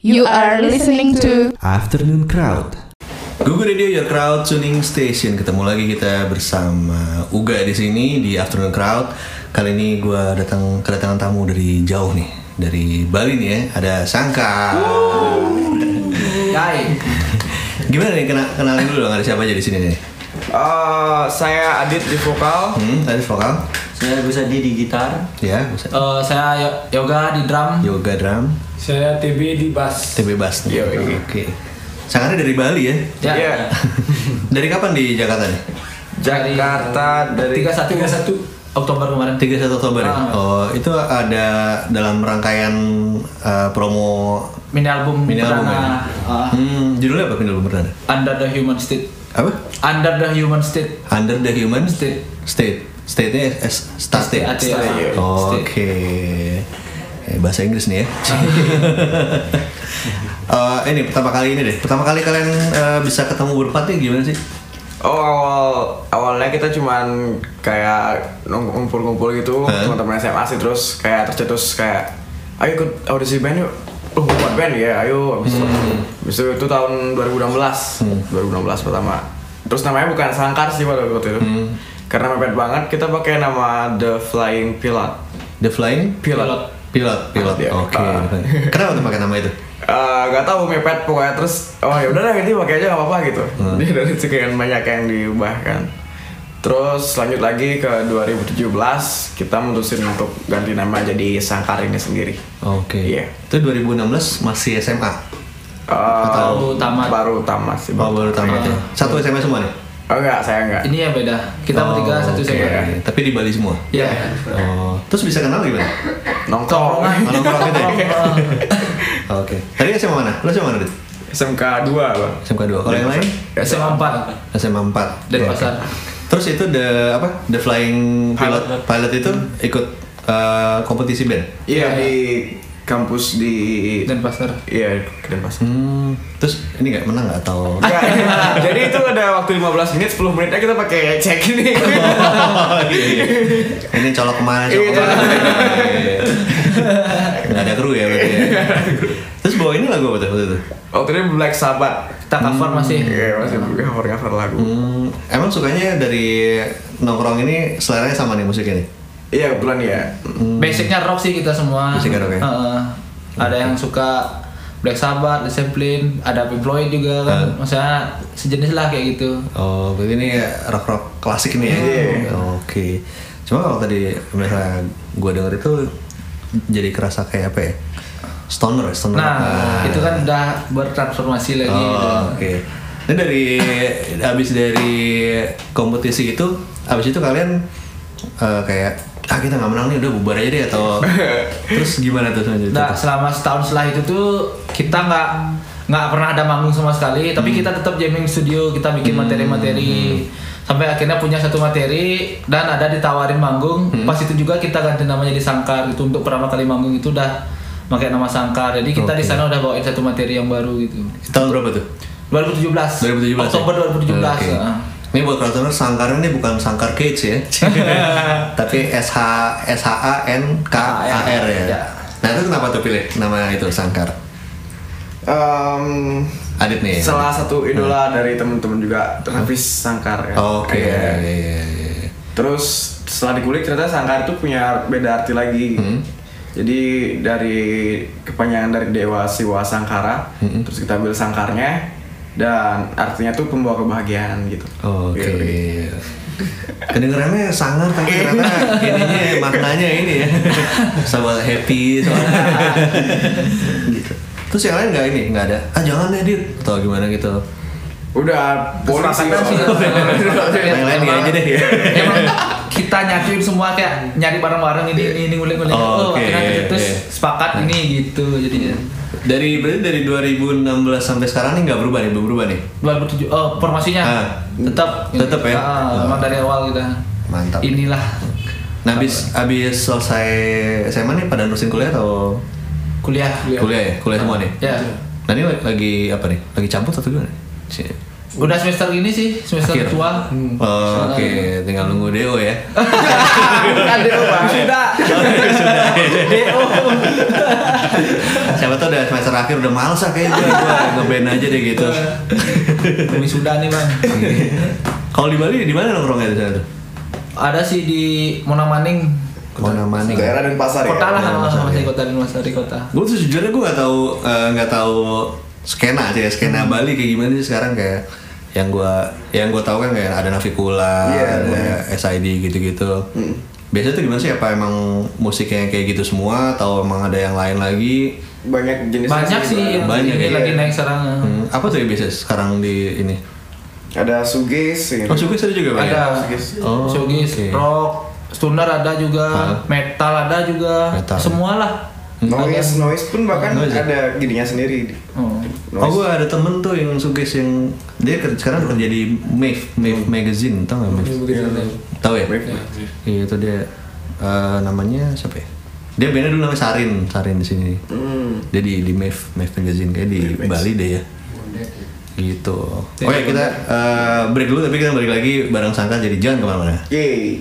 You are listening to Afternoon Crowd. Google Radio Your Crowd Tuning Station. Ketemu lagi kita bersama Uga di sini di Afternoon Crowd. Kali ini gue datang kedatangan tamu dari jauh nih, dari Bali nih ya. Ada Sangka. Hai. Gimana nih kena, kenalin dulu dong ada siapa aja di sini nih? Eh, saya Adit di vokal. Hmm, tadi vokal. Saya bisa di di gitar. Ya, bisa. Eh, saya yo- yoga di drum. Yoga drum, Saya TB di bass. TB bass. Yoi. Oke. Sangkanya dari Bali ya? Ya. Iya. dari kapan di Jakarta nih? Jakarta dari 31 Oktober kemarin. 31 Oktober ya? Ah. Oh, itu ada dalam rangkaian uh, promo Mini album Mini album perdana ah, Hmm, judulnya apa mini album perdana? Under the Human State. Apa? Under the Human State. Under the Human State. State. State-nya S state. State, Oh, iya. Oke. Eh, bahasa Inggris nih ya. Eh, ini pertama kali ini deh. Pertama kali kalian eh, bisa ketemu berempat nih gimana sih? Oh awal awalnya kita cuman kayak ngumpul-ngumpul gitu Hah? teman-teman SMA sih terus kayak tercetus kayak ayo ikut audisi band yuk. Oh buat band ya ayo abis, abis itu, itu tahun 2016 2016 pertama terus namanya bukan Sangkar sih pada waktu itu karena mepet banget kita pakai nama The Flying Pilot The Flying Pilot Pilot, pilot. Iya. Oke. Ah. Kenapa tuh pakai nama itu? Eh, gak tahu mepet pokoknya terus oh ya udah ganti pakai aja nggak apa-apa gitu jadi dari sekian banyak yang diubah kan terus lanjut lagi ke 2017 kita mutusin untuk ganti nama jadi Sangkar ini sendiri Oke. Iya. Itu 2016 masih SMA. Eh, Baru tamat. baru tamat sih Oh, baru tamat ya. Satu SMA semua nih. Oh enggak saya enggak Ini ya beda. Kita Oh, bertiga satu oke. SMA. Tapi di Bali semua. Ya. Oh, terus bisa kenal gimana? nongkrong Oh, nongkrong gitu ya? Oh, Oke. Tadi SMA mana? Lo SMA mana, Dit? SMK 2 bang SMK 2. Kalau yang lain? SMA 4 SMA 4. dari Iya, pasar. Terus itu the apa? The Flying Pilot Pilot itu ikut eh, kompetisi band. iya di kampus di Dan pasar. iya di Denpasar Hmm, terus ini nggak menang nggak atau? Enggak, jadi itu ada waktu 15 menit, 10 menitnya kita pakai cek ini. Oh, iya, iya. Ini colok ke mana, colok Iya. ke mana. Iya. Nggak ada kru ya berarti ya. Terus bawa ini lagu apa tuh waktu itu? Waktu itu Black Sabbath. Kita cover masih. Iya, masih cover cover lagu. Hmm, emang sukanya dari nongkrong ini seleranya sama nih musiknya nih? Iya, kebetulan ya. Basicnya rock sih kita semua. Basicnya rock ya? Heeh. Ada yang suka Black Sabbath, Zeppelin, ada Pink Floyd juga kan. Hmm. Maksudnya sejenis lah kayak gitu. Oh, berarti ini rock-rock klasik ini ya? Iya. Oke. Cuma kalau tadi misalnya gue denger itu jadi kerasa kayak apa ya? Stoner, ya? stoner. Nah, Ah. itu kan udah bertransformasi lagi. gitu. Oh, Oke. Ini dari habis dari kompetisi itu, habis itu kalian eh, kayak ah kita nggak menang nih udah bubar aja deh atau terus gimana tuh selanjutnya? Nah, selama setahun setelah itu tuh kita nggak nggak pernah ada manggung sama sekali, tapi kita tetap jamming studio, kita bikin materi-materi sampai akhirnya punya satu materi dan ada ditawarin manggung. Pas itu juga kita ganti namanya di Sangkar itu untuk pertama kali manggung itu udah pakai nama Sangkar. Jadi kita di Oke. sana udah bawain satu materi yang baru gitu. Tahun berapa tuh? 2017. 2017 Oktober ya? 2017. Oke. ya. Ini buat crowdfunders Sangkar ini bukan Sangkar Cage ya. Tapi S H S H A N K A R ya. Ya. Nah, itu kenapa tuh pilih nama itu Sangkar? Em, Adit nih. salah satu idola dari temen-temen juga Hafiz Sangkar ya. Oke. Iya. iya, iya, iya. Terus setelah dikulik ternyata Sangkar itu punya beda arti lagi. Hmm. Jadi dari kepanjangan dari Dewa Siwa Sangkara, Hmm. terus kita ambil sangkarnya dan artinya tuh pembawa kebahagiaan gitu. Oke. Gitu. Kedengarannya sangar tapi ternyata ininya maknanya ini ya. Sama happy soalnya. gitu. Terus yang lain nggak ini nggak ada. Ah jangan deh Dit atau gimana gitu. Udah polisi sih. Yang lain aja deh. Emang kita nyatuin semua kayak nyari bareng-bareng ini ini ini ngulik-ngulik. Oh, Oh, oke, akhirnya terus oke. sepakat ini gitu jadinya. Dari berarti dari 2016 sampai sekarang nih nggak berubah nih, belum berubah nih. 2007 oh formasinya Ah. tetap Tetap ya? Ah, emang dari awal kita Mantap. inilah Nah, habis habis selesai SMA nih pada nerusin kuliah atau kuliah kuliah ya? Kuliah semua nih. ya Nah, ini lagi apa nih? Lagi campur atau gimana? Si- Udah semester ini sih, semester Akhir. tua. Oh, Oke, tinggal nunggu Deo ya. Bukan deh, Bang. Sudah. Siapa tau udah semester akhir udah males ah kayak gue, gue ngeband aja deh gitu. Wisuda nih bang. Kalau di Bali di mana nongkrongnya di sana tuh? Ada sih di Mona Maning. Mana Maning. Daerah dan pasar ya. Kota lah, Denpasar, masih kota di kota. Gue tuh sejujurnya gue nggak tahu eh, nggak tahu skena sih ya skena Bali kayak gimana sih sekarang kayak yang gue yang gue tahu kan kayak ada Navikula, Iya, ada SID gitu-gitu. Biasanya tuh gimana sih? Apa emang musiknya kayak gitu semua atau emang ada yang lain lagi? Banyak jenis Banyak sih yang Banyak ini ya. lagi naik sekarang. Hmm, apa tuh ya biasa sekarang di ini? Ada suges ya. Oh, Sugis ada juga Bang, ya? Ada Oh, showbiz, oke. rock, stoner ada juga, Hah? metal ada juga, Metal. semua lah. Noise, noise pun bahkan Noise ada gininya sendiri. Oh. Oh, gue ada temen tuh yang Sugis yang dia ker- sekarang kerja di Mave, Mave Magazine, tau gak Mave? Tahu ya? Wave. Iya itu dia eh, namanya siapa ya? Dia bandnya dulu namanya Sarin, Sarin di sini. Hmm. Dia di di Mave, Mave Magazine kayak di Bali deh ya. Gitu. Oke kita eh, break dulu tapi kita balik lagi bareng Sangka jadi jangan ke mana-mana. Yeay.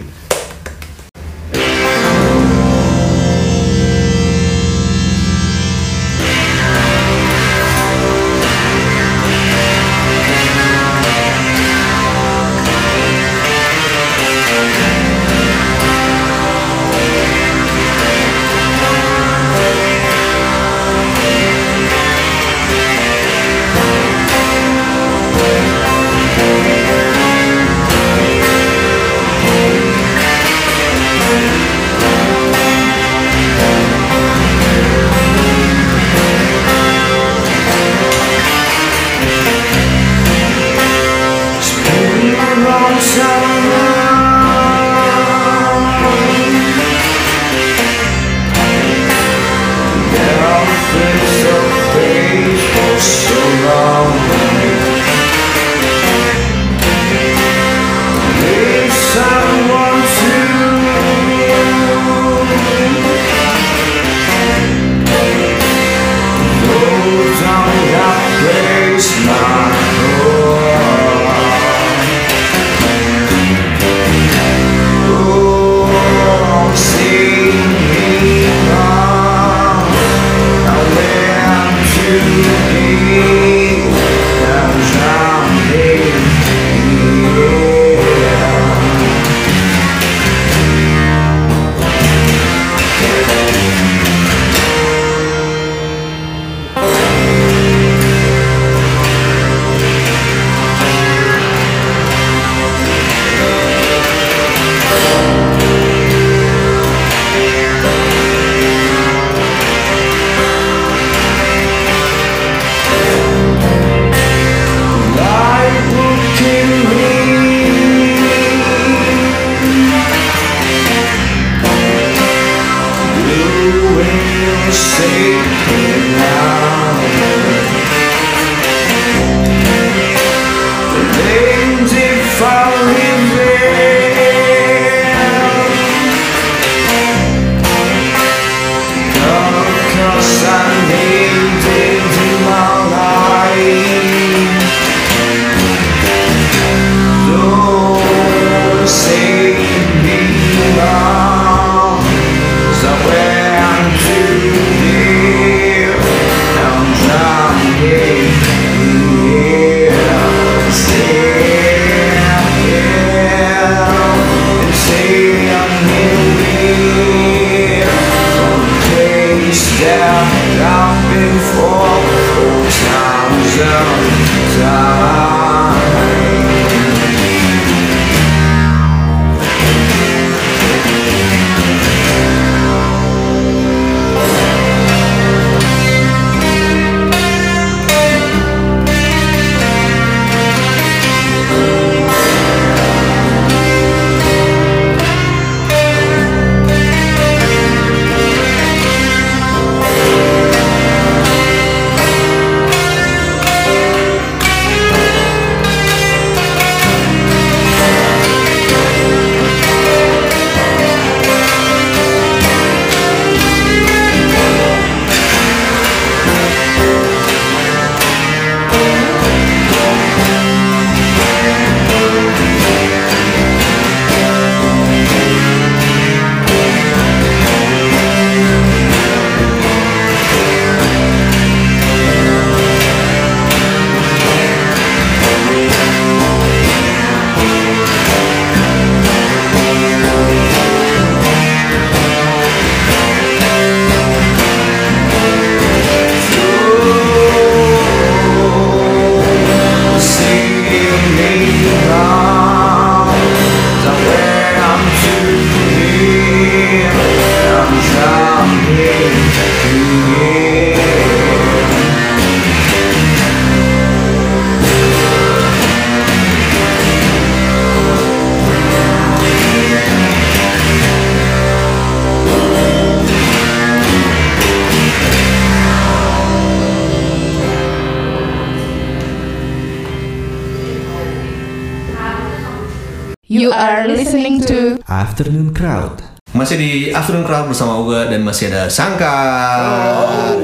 Afternoon Crowd. Masih di Afternoon Crowd bersama Uga dan masih ada Sangkar.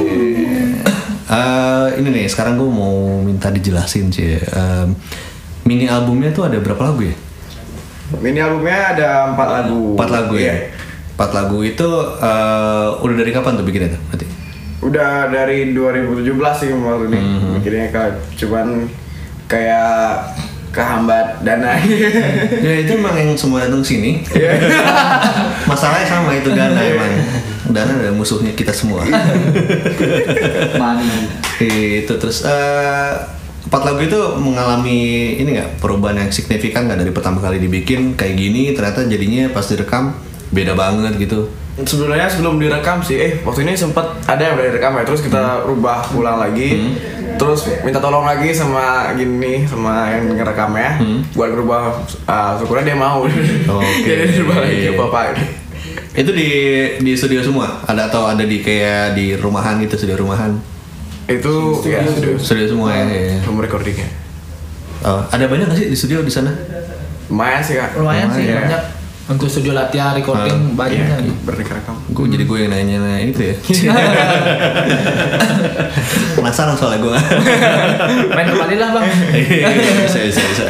Eh, ini nih, sekarang gue mau minta dijelasin sih. Em, mini albumnya tuh ada berapa lagu ya? Mini albumnya ada empat lagu. Empat lagu ya. Iya. Empat lagu itu eh, udah dari kapan tuh bikinnya tuh? Berarti? Udah dari 2017 sih kemarin ini. Hmm. Bikinnya kayak cuman kayak kehambat dana. ya itu emang yang semua datang sini. Iya. Masalahnya sama itu Dana emang. Dana adalah musuhnya kita semua. Money. itu terus eh, empat lagu itu mengalami ini nggak perubahan yang signifikan nggak dari pertama kali dibikin kayak gini ternyata jadinya pas direkam beda banget gitu. Sebenarnya sebelum direkam sih, eh waktu ini sempat ada yang udah direkam ya, terus kita rubah ulang lagi, terus minta tolong lagi sama gini sama yang ngerekamnya, buat rubah, uh, syukurnya dia mau, Oke. jadi dia rubah lagi apa apa. Itu di di studio semua ada atau ada di kayak di rumahan gitu studio rumahan. Itu ya studio, Studio semua ya. ya. recordingnya. Oh, ada banyak nggak sih di studio di sana? Lumayan sih kak. Lumayan sih Lumayan. banyak. Untuk studio latihan, recording banyak. Iya, kan. berrekam. Gue jadi gue yang nanya nah itu ya. Penasaran soalnya gue. Main kembali lah bang. Iya, bisa, bisa, bisa.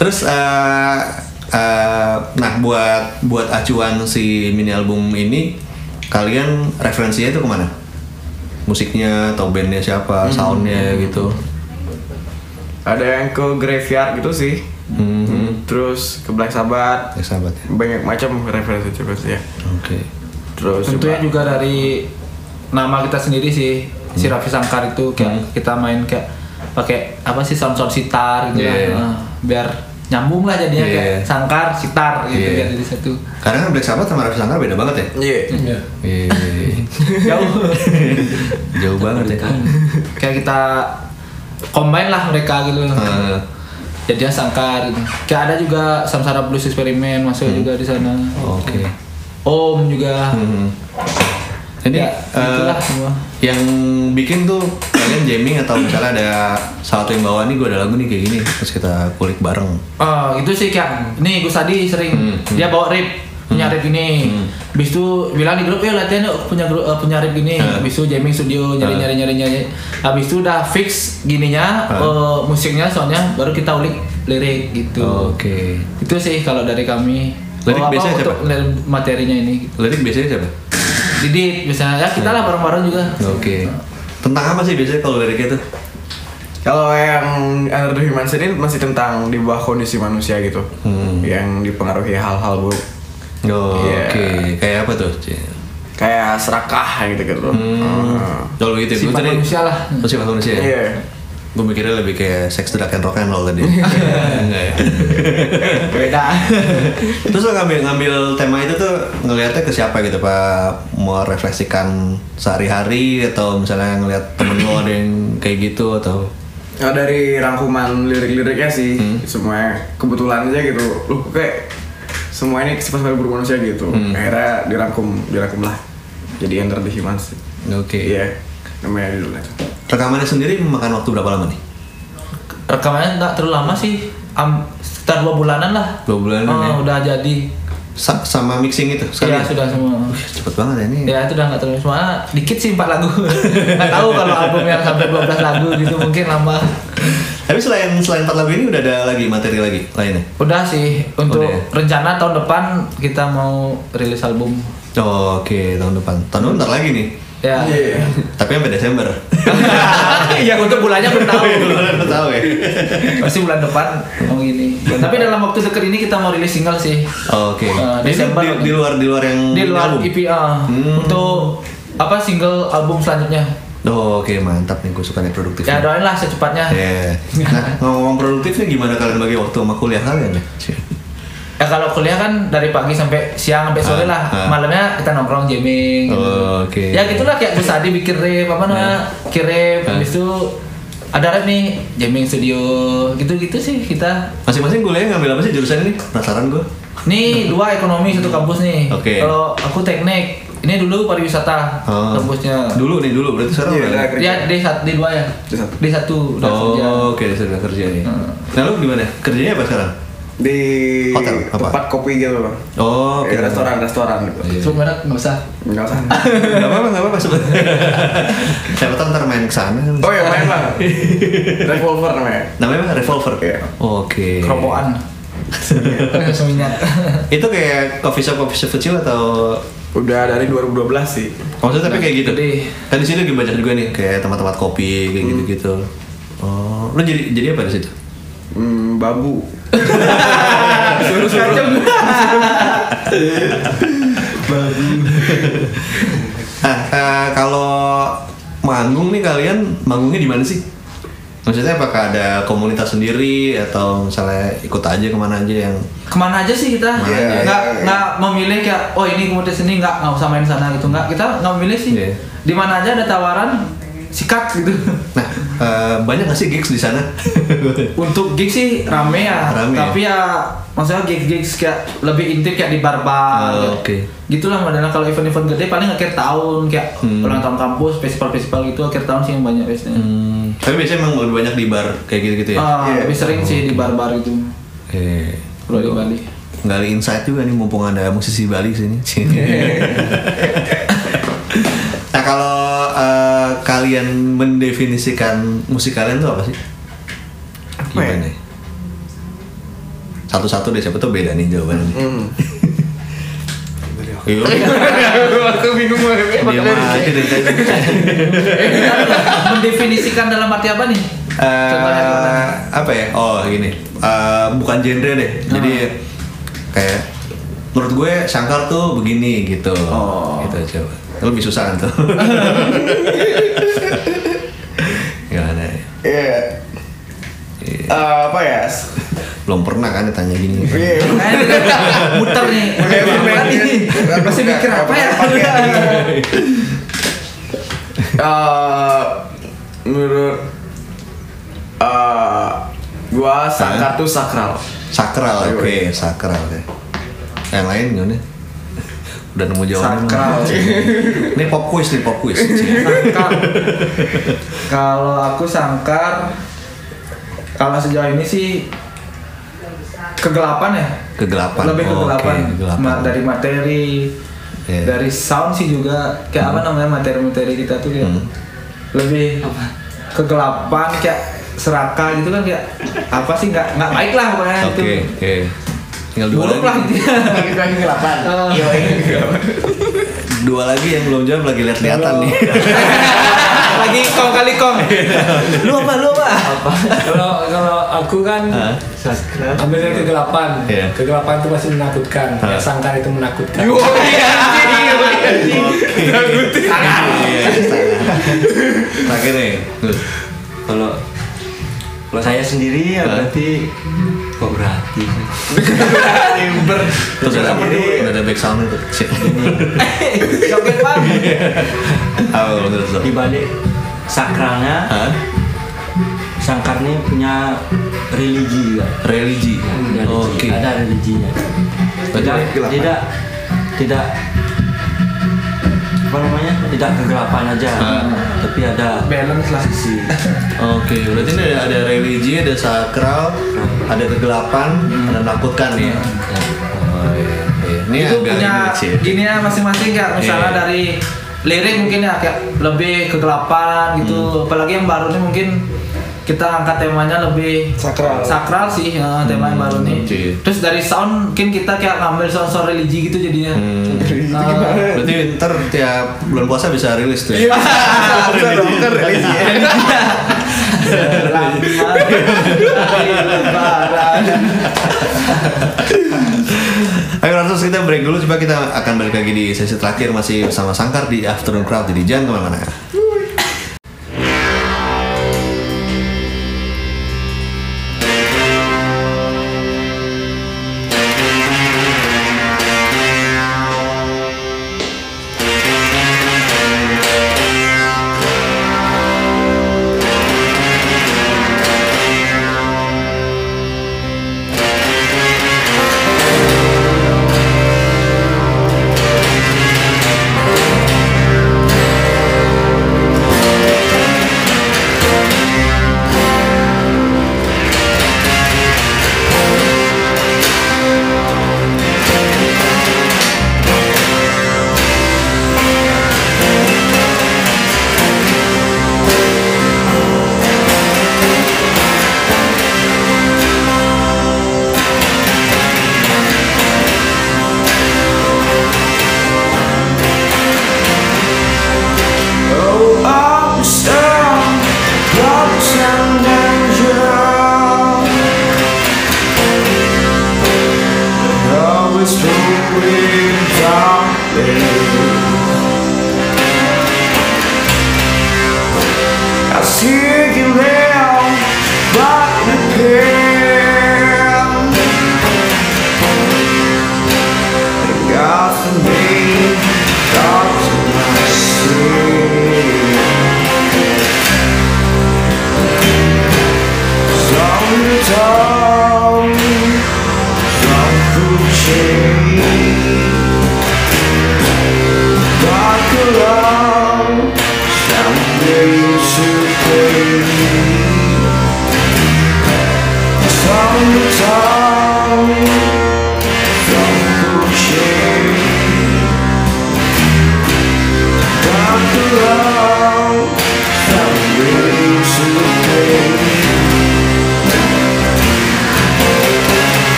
Terus, eh, eh, nah buat buat acuan si mini album ini, kalian referensinya itu ke mana? Musiknya atau bandnya siapa, soundnya gitu? Ada yang ke graveyard gitu sih, Hmm, terus ke Black Sabbath, ya sahabat ya. banyak macam referensi juga sih ya. Oke. Terus Tentunya juga dari nama kita sendiri sih si Hmm. Raffi Sangkar itu kayak kita main kayak pakai apa sih sound sound sitar gitu Iya. lah. Nah, biar nyambung lah jadinya Iya. kayak Sangkar sitar gitu Iya. biar jadi satu Karena kan Black Sabbath sama Raffi Sangkar beda banget ya? Iya. Iya. Iya. jauh Jauh banget ya. kayak kita combine lah mereka gitu Eh, jadinya Sangkar gitu. kayak ada juga Samsara Blues Experiment masuk Hmm. juga di sana Oke. Om juga Hmm. Ini ya, itulah semua yang bikin tuh kalian jamming atau misalnya ada salah satu yang bawa nih gue ada lagu nih kayak gini terus kita kulik bareng Oh, itu sih kayak nih Gus Adi sering Hmm, dia bawa rip punya rip ini. Habis itu bilang di grup ya latihan yuk punya grup eh, punya rip gini. Hmm. Habis itu jamming studio nyari nyari nyari nyari. Habis itu udah fix gininya Hmm. eh, musiknya soalnya baru kita ulik lirik gitu. Oke. Itu sih kalau dari kami. Lirik Oh, biasanya untuk siapa? materinya ini. Lirik biasanya siapa? Didit misalnya ya kita lah bareng-bareng juga. Oke. Tentang apa sih biasanya kalau liriknya tuh? Kalau yang Under the Human ini masih tentang di bawah kondisi manusia gitu, Hmm. yang dipengaruhi hal-hal buruk, Oh, Iya. Oke, kayak apa tuh? Kayak serakah gitu gitu. Hmm. Kalau gitu, Sifat tadi- manusia lah. Oh, sifat manusia. ya? Iya. Gue mikirnya lebih kayak sex, drug, and rock and roll tadi. Enggak ya? Beda. Terus lo ngambil ngambil tema itu tuh ngelihatnya ke siapa gitu pak? Mau refleksikan sehari-hari atau misalnya ngelihat temen lo ada yang kayak gitu atau? Nah, dari rangkuman lirik-liriknya sih, Hmm. semuanya kebetulan aja gitu. Loh, kayak semua ini sifat-sifat buruk manusia gitu. Hmm. Akhirnya dirangkum, dirangkum lah. Jadi Under the Human sih. Oke. Iya, namanya judulnya itu. Rekamannya sendiri memakan waktu berapa lama nih? Rekamannya nggak terlalu lama sih. Am, sekitar dua bulanan lah. Dua bulanan Oh, ya? udah jadi. Sa- sama mixing itu sekali? Iya sudah semua. Cepet banget ya ini. Ya itu udah nggak terlalu semua dikit sih empat lagu. Nggak tahu kalau album yang sampai 12 lagu gitu mungkin lama. Tapi selain selain empat lagu ini udah ada lagi materi lagi lainnya? Udah sih untuk Udah ya? rencana tahun depan kita mau rilis album. Oh, Oke tahun depan. Tahun depan ntar lagi nih. Ya. Iya. Tapi sampai Desember. ya untuk bulannya belum tahu. Belum tahu ya. Pasti bulan depan mau gini. Tapi dalam waktu dekat ini kita mau rilis single sih. Oh, Oke. Eh, Ini Desember. di, di luar di luar yang Di luar album? EPA Hmm. untuk apa single album selanjutnya. Oh, Oke mantap nih gue suka nih produktif. Ya doain lah secepatnya. Iya. Nah ngomong produktif nih gimana kalian bagi waktu sama kuliah kalian ya? Ya kalau kuliah kan dari pagi sampai siang sampai sore Ah, lah. ah. Malamnya kita nongkrong jamming. gitu. Oh, oke. Ya gitulah kayak Gus Adi bikin rap apa namanya? Kirim Ah. habis itu ada rap nih jamming studio gitu-gitu sih kita. Masing-masing kuliah ngambil apa sih jurusan ini? Penasaran gue. Nih dua ekonomi satu kampus nih. Oke. Kalau aku teknik, ini dulu pariwisata Oh. kampusnya. Dulu nih dulu berarti sekarang Iya, udah- udah kerja. Dia D satu D dua ya. D satu. Kerja. Oh, oke sudah kerja nih. Hmm. Nah lu gimana? Kerjanya apa sekarang? di Hotel, apa? tempat kopi gitu. Oh, Eh, oke. restoran-restoran gitu. Sebut merek nggak usah. Enggak usah. Gak apa-apa, gak apa-apa sebut. Siapa tahu ntar main ke sana. Oh ya main lah. Revolver namanya. Namanya? Revolver. Iya. Oke. Kerobokan. Seminyak. Itu kayak coffee shop coffee shop kecil atau Udah dari 2012 sih. maksudnya tapi kayak gitu. Gede. Kan di sini lagi banyak juga nih kayak tempat-tempat kopi kayak gitu-gitu. Oh, lu jadi jadi apa di situ? Hmm, babu. Nah, eh, kalau manggung nih kalian manggungnya di mana sih? Maksudnya apakah ada komunitas sendiri atau misalnya ikut aja ke mana aja yang Ke mana aja sih kita? Iya. Nggak nggak memilih kayak oh ini komunitas ini nggak nggak usah main sana gitu nggak kita nggak memilih sih. Iya. Di mana aja ada tawaran sikat gitu. Nah, eh, banyak gak sih gigs di sana? Untuk gigs sih rame ya, Rame ya? tapi ya maksudnya gigs-gigs kayak lebih intim kayak di bar-bar. Oh, oke. Gitulah modelnya kalau event-event gede paling akhir tahun kayak Hmm. ulang tahun kampus, festival-festival gitu akhir tahun sih yang banyak biasanya. Hmm, tapi biasanya emang lebih banyak di bar kayak gitu-gitu ya? Ah, Iya. lebih sering sih di bar-bar gitu. Eh, Kalau di Bali. gali insight juga nih mumpung ada musisi Bali sini. kalian mendefinisikan musik kalian tuh apa sih? Apa ya? Gimana? Satu-satu deh siapa tuh beda nih jawabannya. Hmm. Iya. Aku bingung banget. Diam aja dari tadi. Mendefinisikan dalam arti apa nih? Eh, apa ya? Oh gini, Eh, bukan genre deh. Jadi kayak menurut gue Shankar tuh begini gitu. Oh. Gitu coba. Lebih susah kan tuh. Gimana? ya? Iya. Iya. Eh, apa ya? Belum pernah kan ditanya gini. Iya. Eh, muter nih. Masih mikir apa ya? Eh, menurut eh gua tuh sakral. Sakral, oke, sakral ya. Yang lain gimana? Udah nemu belum? Sakral. Ini pop quiz nih, pop quiz. Sangkar. Kalau aku sangkar, kalau sejauh ini sih kegelapan ya. Kegelapan. Lebih Oh, kegelapan. oke, kegelapan. Ma- dari materi, Iya. dari sound sih juga. Kayak apa namanya materi-materi kita tuh kayak Hmm. lebih kegelapan kayak serakah gitu kan kayak apa sih nggak nggak baik lah pokoknya Oke, itu. oke. Tinggal dua Buruk lah lagi. intinya. Lagi kegelapan. Eh, Dua lagi yang belum jawab lagi lihat-lihatan nih. lagi kong kali kong. lu apa lu apa? Kalau kalau aku kan Hah? ambil dari kegelapan. Iya. Kegelapan itu masih menakutkan. Ya, sangkar itu menakutkan. Oke. Iya. Terakhir nih. Kalau kalau saya sendiri ya berarti kok berarti Terus ada udah ada back sound itu. Joget bang. Apa kalau menurut lo? di balik sakralnya Hah? sangkar ini punya religi juga. Religi. Religi, Oke. ada religinya. Tidak tidak tidak apa namanya tidak kegelapan aja, Ah. tapi ada Balance lah. sisi Oke, berarti ini ada, ada religi, ada sakral, ada kegelapan, ada menakutkan ya. Oh, iya, iya. Ini itu agak punya ini gini ya masing-masing kayak misalnya Iya. dari lirik mungkin ya kayak lebih kegelapan gitu Hmm. apalagi yang baru nih mungkin kita angkat temanya lebih Sakral. sakral sih ya, tema yang baru nih oke. terus dari sound mungkin kita kayak ngambil sound-sound religi gitu jadinya Hmm. Nah, Berarti ntar tiap bulan puasa bisa rilis tuh Iya. ya? Kan religi. lebaran Ayo Ratus kita break dulu coba kita akan balik lagi di sesi terakhir masih bersama Sangkar di Afternoon Crowd jadi jangan ke mana-mana.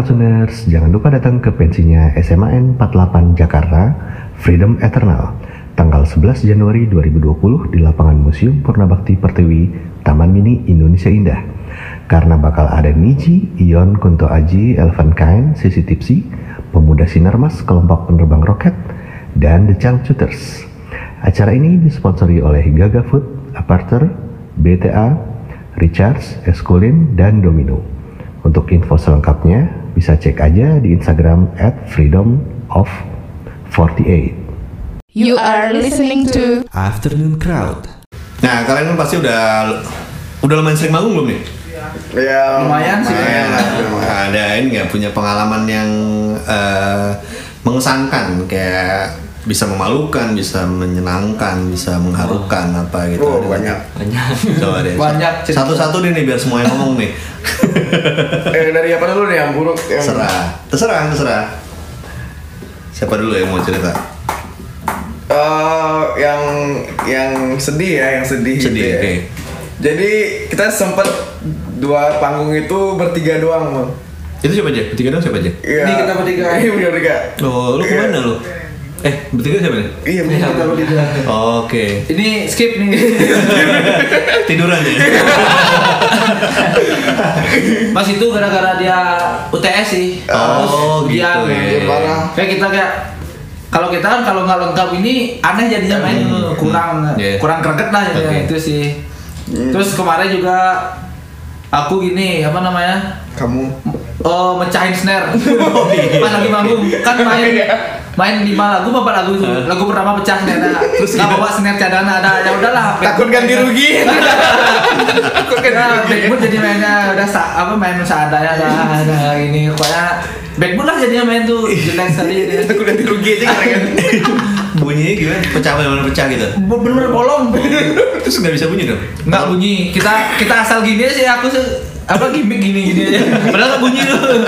Crowdtuners, jangan lupa datang ke pensinya SMAN 48 Jakarta, Freedom Eternal, tanggal 11 Januari 2020 di lapangan Museum Purnabakti Pertiwi, Taman Mini Indonesia Indah. Karena bakal ada Niji, Ion, Kunto Aji, Elvan Kain, Sisi Tipsi, Pemuda Sinarmas, Kelompok Penerbang Roket, dan The Changcuters. Acara ini disponsori oleh Gaga Food, Aparter, BTA, Richards, Eskulin, dan Domino. Untuk info selengkapnya bisa cek aja di Instagram at freedom of 48. You are listening to Afternoon Crowd. Nah, kalian kan pasti udah udah lumayan sering manggung belum nih? Ya Lumayan sih. Lumayan. Ada ini nggak punya pengalaman yang eh, mengesankan kayak bisa memalukan, bisa menyenangkan, bisa mengharukan apa gitu. Oh, banyak. banyak Coba deh. Banyak. Satu-satu deh nih biar semua yang ngomong nih. Eh dari apa dulu nih yang buruk? Yang... Terserah, terserah, terserah. Siapa dulu yang mau cerita? Eh, yang yang sedih ya, yang sedih. gitu Sedih, ya. oke. Jadi kita sempat dua panggung itu bertiga doang, Bang. Itu siapa aja? Bertiga dong siapa aja? Iya. Ini kita bertiga. Iya, bertiga. Oh, lu ke mana lu? Eh, bertiga siapa nih? Iya, Ini kita bertiga. Oke. Ini skip nih. Tiduran ya? Pas itu gara-gara dia UTS sih. Oh, Terus dia gitu ya. Iya, parah. Kayak kita kayak kalau kita kan kalau nggak lengkap ini aneh jadinya main kurang Iya. kurang greget lah jadinya Oke. itu sih. Terus kemarin juga aku gini apa namanya? Kamu Oh, mecahin snare. Pas lagi manggung kan main main lima lagu apa empat lagu itu. Lagu pertama pecah snare. Terus nggak bawa snare cadangan ada. Ya udahlah. takut ganti rugi. Takut kan backboard jadi mainnya udah sa apa main seadanya lah. Ada ini pokoknya backboard lah jadinya main tuh jelek sekali takut ganti rugi aja kan. Bunyinya gimana? Pecah bener pecah gitu. Bener-bener bolong. Terus nggak bisa bunyi dong? Nggak bunyi. Kita kita asal gini aja sih aku sih apa gimmick gini gini aja. Padahal bunyi tuh.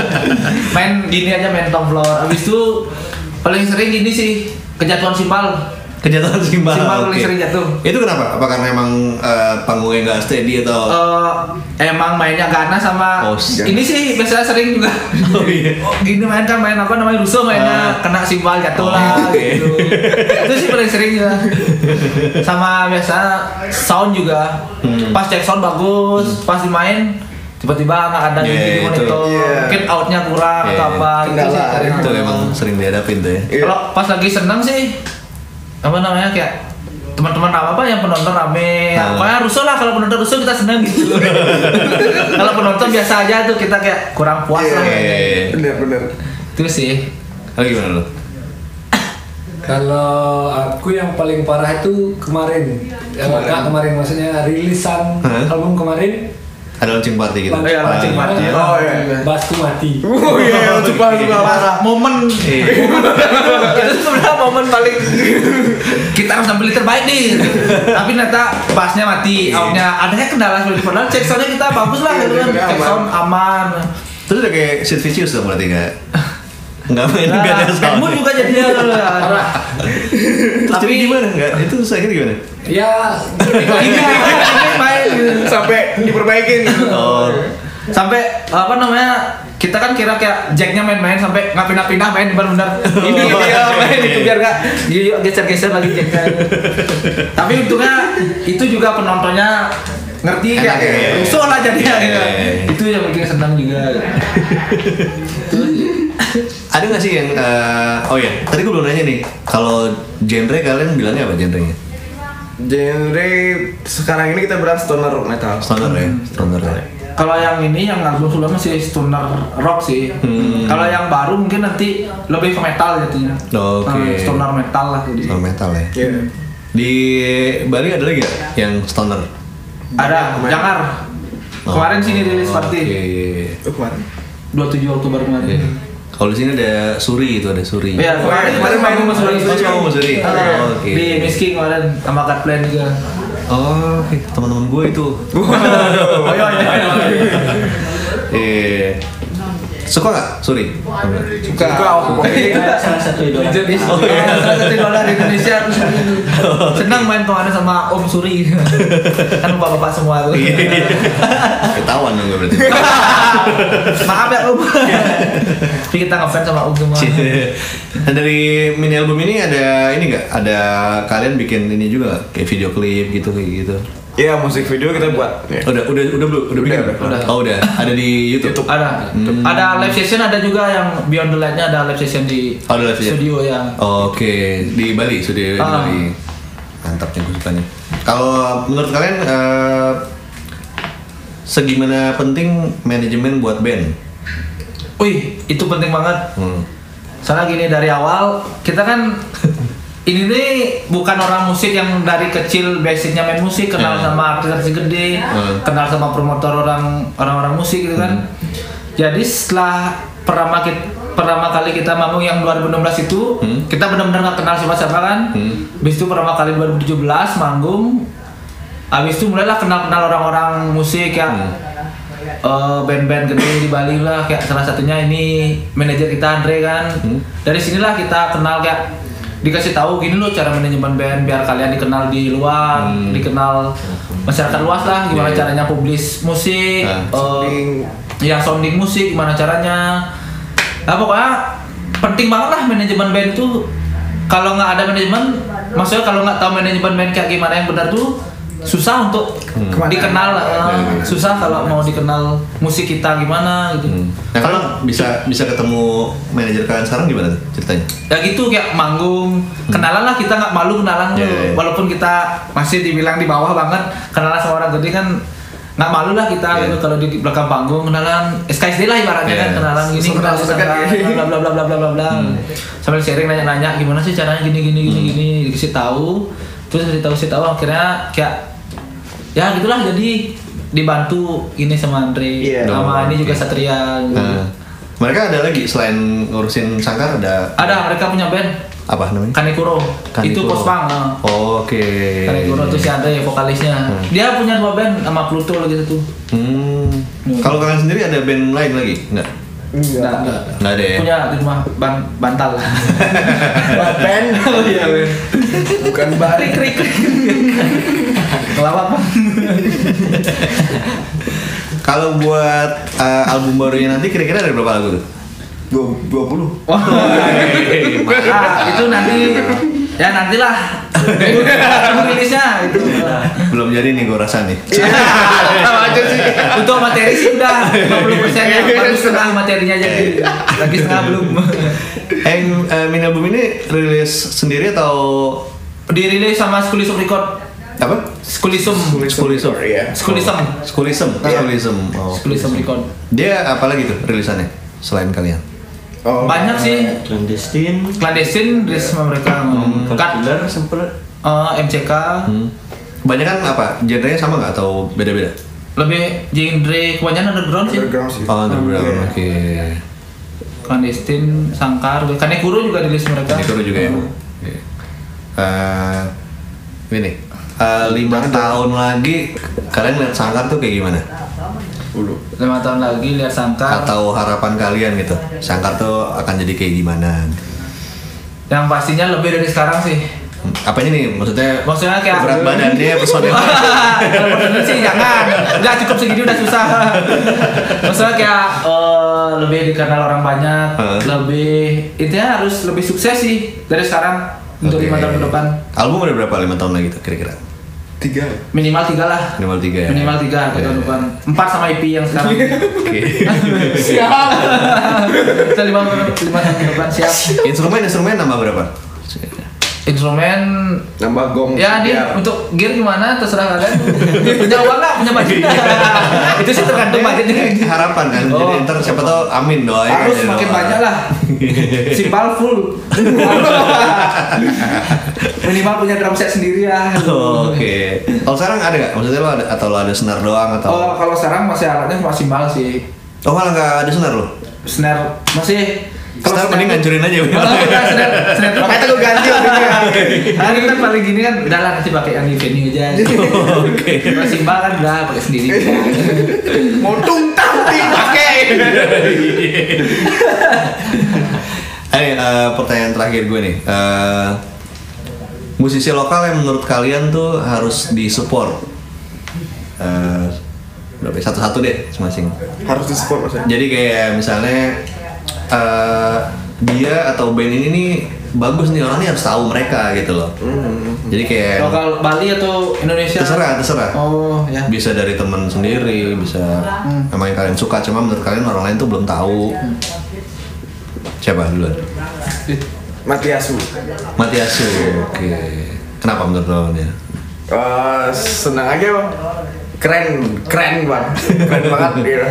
Main gini aja main tom floor. Abis itu paling sering gini sih kejatuhan simbal. Kejatuhan simbal. Simbal paling oke. sering jatuh. Itu kenapa? Apa karena emang eh, panggungnya nggak steady atau? Eh, emang mainnya Gana sama Oh, ini sih biasanya sering juga. Oh iya. Oh, gini main kan main apa namanya rusuh mainnya Ah. kena simbal Oh, jatuh lah oke. gitu. Itu sih paling sering ya. Sama biasa sound juga. Hmm. Pas cek sound bagus, pas dimain tiba-tiba nggak ada Yeah, di itu. monitor, Yeah. mungkin outnya kurang Yeah. atau apa gitu sih. Kendala. sering. itu emang sering dihadapin tuh ya. Iya. Kalau pas lagi seneng sih apa namanya kayak teman-teman apa apa yang penonton rame Ah. pokoknya rusuh lah kalau penonton rusuh kita seneng gitu kalau penonton biasa aja tuh kita kayak kurang puas lah Iya, iya, iya. Bener bener. itu sih Oh gimana lu? Kalau aku yang paling parah itu kemarin, Eh, nggak kemarin maksudnya rilisan Hah? album kemarin, Ada launching party gitu? Oh iya, launching Ah, party. Oh iya. Basku mati. Oh iya, sumpah sumpah parah. momen Iya. itu sebenarnya momen paling kita harus ambil yang terbaik nih tapi ternyata bassnya mati outnya adanya kendala seperti itu padahal cek soundnya kita bagus lah gitu kan Iya, cek sound aman Terus udah kayak Sid Vicious dong berarti nggak? Nggak main Nah, nggak ada sound. Backbone juga jadinya Terus jadi gimana? Nggak? Itu saya kira gimana? Ya, ini ini main gitu. Sampai diperbaikin. Oh, sampai apa namanya kita kan kira kayak jacknya main-main sampai nggak pindah-pindah main benar-benar ini dia main itu biar nggak yuk geser-geser lagi jacknya tapi untungnya itu juga penontonnya ngerti Enak kayak ya, ya, ya. rusuh lah jadinya Ya, ya, ya. itu yang bikin senang juga ada nggak sih yang? eh, oh ya, tadi gue belum nanya nih. Kalau genre kalian bilangnya apa genrenya? Genre sekarang ini kita berat stoner metal. Stoner ya, stoner ya. kalau yang ini yang album sebelumnya masih stoner rock sih Hmm. kalau yang baru mungkin nanti lebih ke metal jadinya Oke. Nah, stoner metal lah jadi Stoner metal ya. Iya. Di Bali ada lagi nggak yang stoner? ada jangar kemarin sih dirilis party Oh, Oke. Oh, kemarin. 27 Oktober kemarin. Oke. Kalau di sini ada Suri itu ada Suri. Iya, kemarin Kemarin kita manggung main- sama Suri. Oh, sama Suri. Ah, Oh, oke. Di Miski kemarin sama Cut Plan juga. Oh, oke. teman-teman gue itu. Oh iya iya. Eh, suka nggak Suri? Suka. salah satu idola. Oh iya, salah satu idola di Indonesia. Senang main kemarin sama Om Suri. kan bapak-bapak semua tuh. Iya. Ketahuan dong berarti. Maaf ya Om. Tapi kita ngefans sama Om semua. Nah dari mini album ini ada ini nggak? Ada kalian bikin ini juga? Kayak video klip gitu kayak gitu? Iya, musik video kita buat. Iya. Udah udah udah belum? Udah bikin? udah. Oh udah. Ada di YouTube. Ada, Hmm. ada live session ada juga yang Beyond the Light-nya ada live session di Oh, live session? studio ya. Oke, di Bali sudah di Ah. Bali. Mantap nih. Kalau menurut kalian eh, segimana penting manajemen buat band? Wih, itu penting banget. Hmm. Soalnya gini dari awal kita kan ini nih bukan orang musik yang dari kecil basicnya main musik kenal Hmm. sama artis-artis gede, Hmm. kenal sama promotor orang orang-orang musik gitu kan. Jadi setelah pertama kita pertama kali kita manggung yang 2016 itu Hmm. kita benar-benar nggak kenal siapa-siapa kan. Hmm. Habis itu pertama kali 2017 manggung. Habis itu mulailah kenal-kenal orang-orang musik yang Hmm. eh, band-band gede di Bali lah kayak salah satunya ini manajer kita Andre kan Hmm. dari sinilah kita kenal kayak dikasih tahu gini loh cara manajemen band biar kalian dikenal di luar Hmm. dikenal masyarakat luas lah gimana iya. caranya publis musik Ah, eh, sounding. ya sounding musik gimana caranya nah pokoknya penting banget lah manajemen band itu kalau nggak ada manajemen maksudnya kalau nggak tahu manajemen band kayak gimana yang benar tuh susah untuk Ke mana? dikenal eh, susah kalau mau dikenal musik kita gimana gitu Hmm. Nah kalau bisa bisa ketemu manajer kalian sekarang gimana ceritanya? ya gitu kayak manggung kenalan lah kita nggak malu kenalan Iya, tuh. iya. walaupun kita masih dibilang di bawah banget kenalan sama orang gede kan nggak malu lah kita Iya. gitu kalau di belakang panggung kenalan SKSD lah ibaratnya Iya. kan kenalan gini kenal bla bla bla bla bla bla bla Hmm. sambil sharing nanya-nanya gimana sih caranya gini gini gini gini dikasih tahu terus dikasih tahu kasih tahu akhirnya kayak ya gitulah jadi dibantu ini sama Andre Iya. sama Oh, ini juga. Satria gitu. Nah, mereka ada lagi selain ngurusin sangkar ada ada mereka punya band apa namanya? Kanekuro, itu Kanekuro. pospang ah. Oh, Oke. Kanekuro tuh si Andre vokalisnya. Dia punya dua band sama Pluto gitu tuh. Hmm. Kalau kalian sendiri ada band lain lagi? Enggak. Enggak, enggak. Nggak ada ya? Punya di rumah ban bantal. band oh iya, bukan bar Krik krik krik. Kelapa apa? Kalau buat uh, album barunya nanti kira-kira ada berapa lagu tuh? dua puluh Wah. Ah, itu nanti ya nantilah. Rilisnya itu. Belum jadi nih gue rasa nih. Aja sih. Untuk materi sih udah 50 persen ya, baru setengah materinya jadi. Lagi setengah belum. Eh, uh, mini album ini rilis sendiri atau Dirilis sama Skulisum Record. Apa? Skulisum. Skulism. Iya. Skulisum. Skulism. Skulism. Oh. Skulisum Record. Dia apa lagi tuh rilisannya selain kalian? Oh, Banyak sih. Clandestine, Clandestine rilis sama mereka. Cut. Caterpillar sempet Eh, MCK. Hmm. Banyak kan apa? Genrenya sama nggak atau beda-beda? Lebih genre kebanyakan underground sih. underground sih Oh, underground. Iya. Oke. Clandestine, Sangkar, Kanekuro juga rilis mereka. Dulu juga ya. Eh, ini eh, lima tahun lagi kalian lihat sangkar tuh kayak gimana? Lima tahun lagi lihat Sangkar. Atau harapan kalian gitu? Sangkar tuh akan jadi kayak gimana? Yang pastinya lebih dari sekarang sih. Hmm, Apanya nih? Maksudnya Maksudnya kayak berat badannya, personil? Sih jangan, udah cukup segini udah susah. Maksudnya kayak eh, lebih dikenal orang banyak, Heeh. lebih intinya harus lebih sukses sih dari sekarang untuk lima tahun ke depan. Album ada berapa lima tahun lagi tuh kira-kira? tiga Minimal tiga lah. Minimal tiga ya? Minimal tiga ke Iya, tahun iya. depan. Empat sama IP yang sekarang. Oke. siap. Kita lima lima tahun ke depan siap. Instrumen instrumen nambah berapa? Instrumen nambah gong Ya dia untuk gear gimana terserah kalian. punya uang nggak? Punya budget? itu sih tergantung budgetnya. Harapan kan. Jadi Oh. ntar siapa tahu amin doain kan Harus jadi makin doa. banyak lah. Simpal full. Minimal punya drum set sendiri ya. Oh, Oke. Kalau sekarang ada nggak? Maksudnya lo ada atau lo ada senar doang atau? Oh kalau sekarang masih alatnya cuma simbal sih. Oh malah nggak ada senar lo? Snare masih. Senar mending ngancurin aja. Oh, enggak, tuh gue ganti waktu Hari kan paling gini kan udah lah nanti pakai yang di venue aja. Oke. Kalau simbal kan udah pakai sendiri. mau tungtang dipakai Eh, eh, pertanyaan terakhir gue nih. Eh, musisi lokal yang menurut kalian tuh harus disupport. Eh, berapa? ya? Satu-satu deh, masing-masing. harus di support maksudnya Jadi kayak misalnya eh, dia atau band ini nih bagus nih orang nih harus tahu mereka gitu loh. Jadi kayak Lokal Bali atau Indonesia? terserah, terserah. Oh ya. Bisa dari teman sendiri, bisa emang yang kalian suka. Cuma menurut kalian orang lain tuh belum tahu. Siapa duluan? Matiasu Matiasu. Oke. Kenapa menurut lo dia? Eh, senang aja bang keren keren banget keren banget gitu.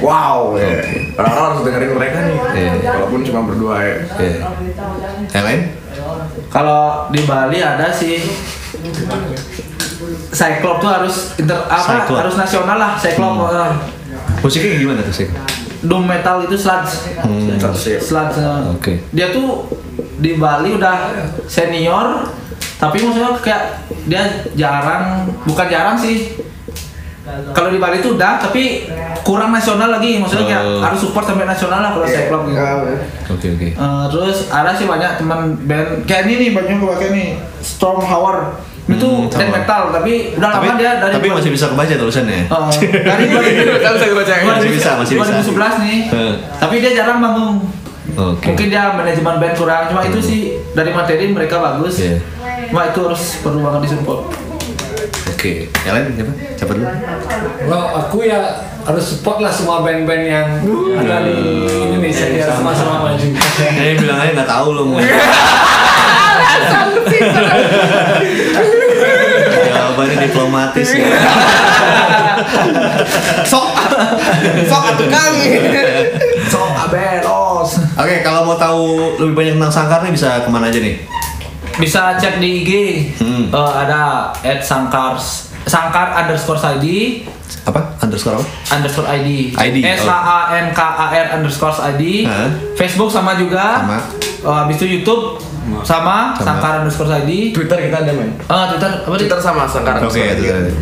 wow ya. orang-orang harus dengerin mereka nih Iya. walaupun cuma berdua ya Iya. Yang lain? Kalau di Bali ada sih Cyclop tuh harus inter apa Cyclop. harus nasional lah Cyclop eh, Musiknya gimana tuh sih? doom metal itu sludge Hmm. sludge eh. Oke. dia tuh di Bali udah senior tapi maksudnya kayak dia jarang bukan jarang sih kalau di Bali tuh udah tapi kurang nasional lagi maksudnya kayak Oh. harus support sampai nasional lah kalau Cyclop gitu Oke oke. Eh, terus ada sih banyak teman band kayak ini nih banyak gue pakai nih Storm Howard itu Hmm, band sama. metal tapi udah Tapi, lama dia dari tapi masih bisa kebaca tulisannya. Eh, dari Kan saya baca Masih bisa, masih bisa. 2011 nih Eh. tapi dia jarang manggung Oke. mungkin dia manajemen band kurang cuma itu sih dari materi mereka bagus Iya. cuma itu harus perlu banget disupport Oke. Yang lain siapa? Siapa dulu? Kalau aku ya harus support lah semua band-band yang ada di Indonesia biar sama-sama maju. Ini bilang aja nggak tahu lo mau. Jawabannya diplomatis ya. sok sok atuh kang so abelos Oke, kalau mau tahu lebih banyak tentang Sangkar nih bisa ke mana aja nih? Bisa cek di IG Hmm. Eh, ada at sangkars sangkar underscore id Apa? Underscore apa? underscore ID. ID, S H A N K A R underscore ID. Hah? Facebook sama juga. Sama. Oh, habis itu YouTube sama, Sama. Sangkar underscore ID. Twitter kita ada men Ah, Twitter apa Twitter sama Sangkar Oke, itu tadi.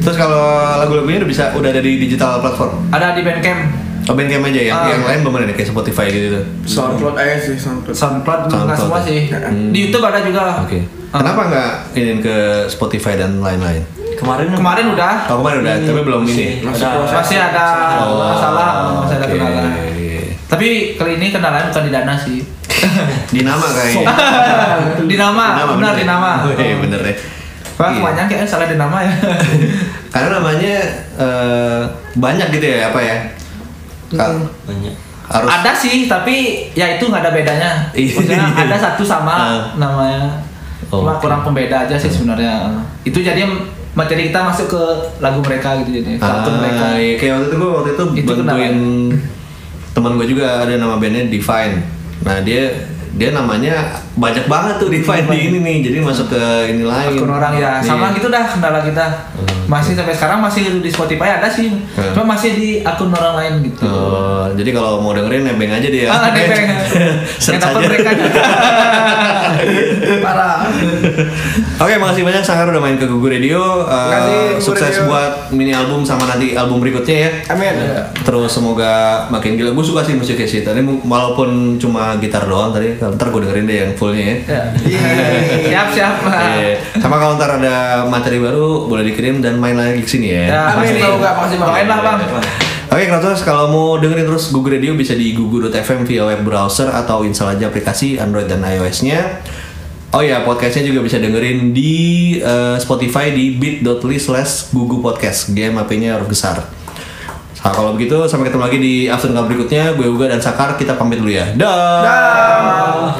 Terus kalau lagu-lagunya udah bisa udah ada di digital platform. Ada di Bandcamp, Oh, Bandcamp aja yang Ah. yang lain belum ada nih, kayak Spotify gitu. Soundcloud aja sih Soundcloud SoundCloud belum nggak SoundCloud semua ya. sih. Hmm. Di YouTube ada juga. Oke. Ah. Kenapa nggak ini ke Spotify dan lain-lain? Kemarin Kemarin udah. Oh, kemarin udah, tapi belum ini. Masih. Masih ada Oh, masalah, masih ada oke. kendala. Tapi kali ini kendalanya bukan di dana sih. Dinama kayaknya. di nama, benar di nama. Oh, iya, bener ya. Wah, Iya. kebanyakan kayaknya salah di nama ya. Karena namanya eh, banyak gitu ya, apa ya? Kal- banyak. harus Ada sih, tapi ya itu nggak ada bedanya. Iya. Maksudnya ada satu sama Ah. namanya. Cuma Oke. kurang pembeda aja sih sebenarnya. Itu jadi materi kita masuk ke lagu mereka gitu jadi ke akun mereka. Ah, iya. kayak waktu itu gue waktu itu, Itu bantuin teman gue juga ada nama bandnya Divine. Nah dia dia namanya banyak banget tuh Divine di ini nih, jadi masuk ke ini lain. Akun orang ya, sama gitu dah kendala kita. Masih sampai sekarang masih di Spotify ada sih, Hmm. cuma masih di akun orang lain gitu. Oh, jadi kalau mau dengerin nebeng aja dia. Ah, nebeng. Dapat mereka. Parah. Oke, makasih banyak Sangkar udah main ke Gugu Radio. Uh, Makasih, Gugu sukses Radio. buat mini album sama nanti album berikutnya ya. Amin Terus semoga makin gila. Gue suka sih musiknya sih. Tadi walaupun cuma gitar doang tadi, ntar gue dengerin deh yang fullnya ya. Ya. siap siap. Iya. Sama kalau ntar ada materi baru boleh dikirim dan main lagi ke sini ya. Ya, Amin, pasti. makasih banget. Doain lah bang. Oke, Kratos, kalau mau dengerin terus Google Radio bisa di gugu.fm via web browser atau install aja aplikasi Android dan iOS-nya. Oh ya, podcastnya juga bisa dengerin di eh, Spotify di bit.ly slash gugu podcast. GMAP-nya huruf besar. Nah, kalau begitu, sampai ketemu lagi di afternoon berikutnya. Gue Uga dan Sakar, kita pamit dulu ya. Dah.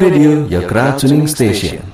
Radio, your crowd tuning station.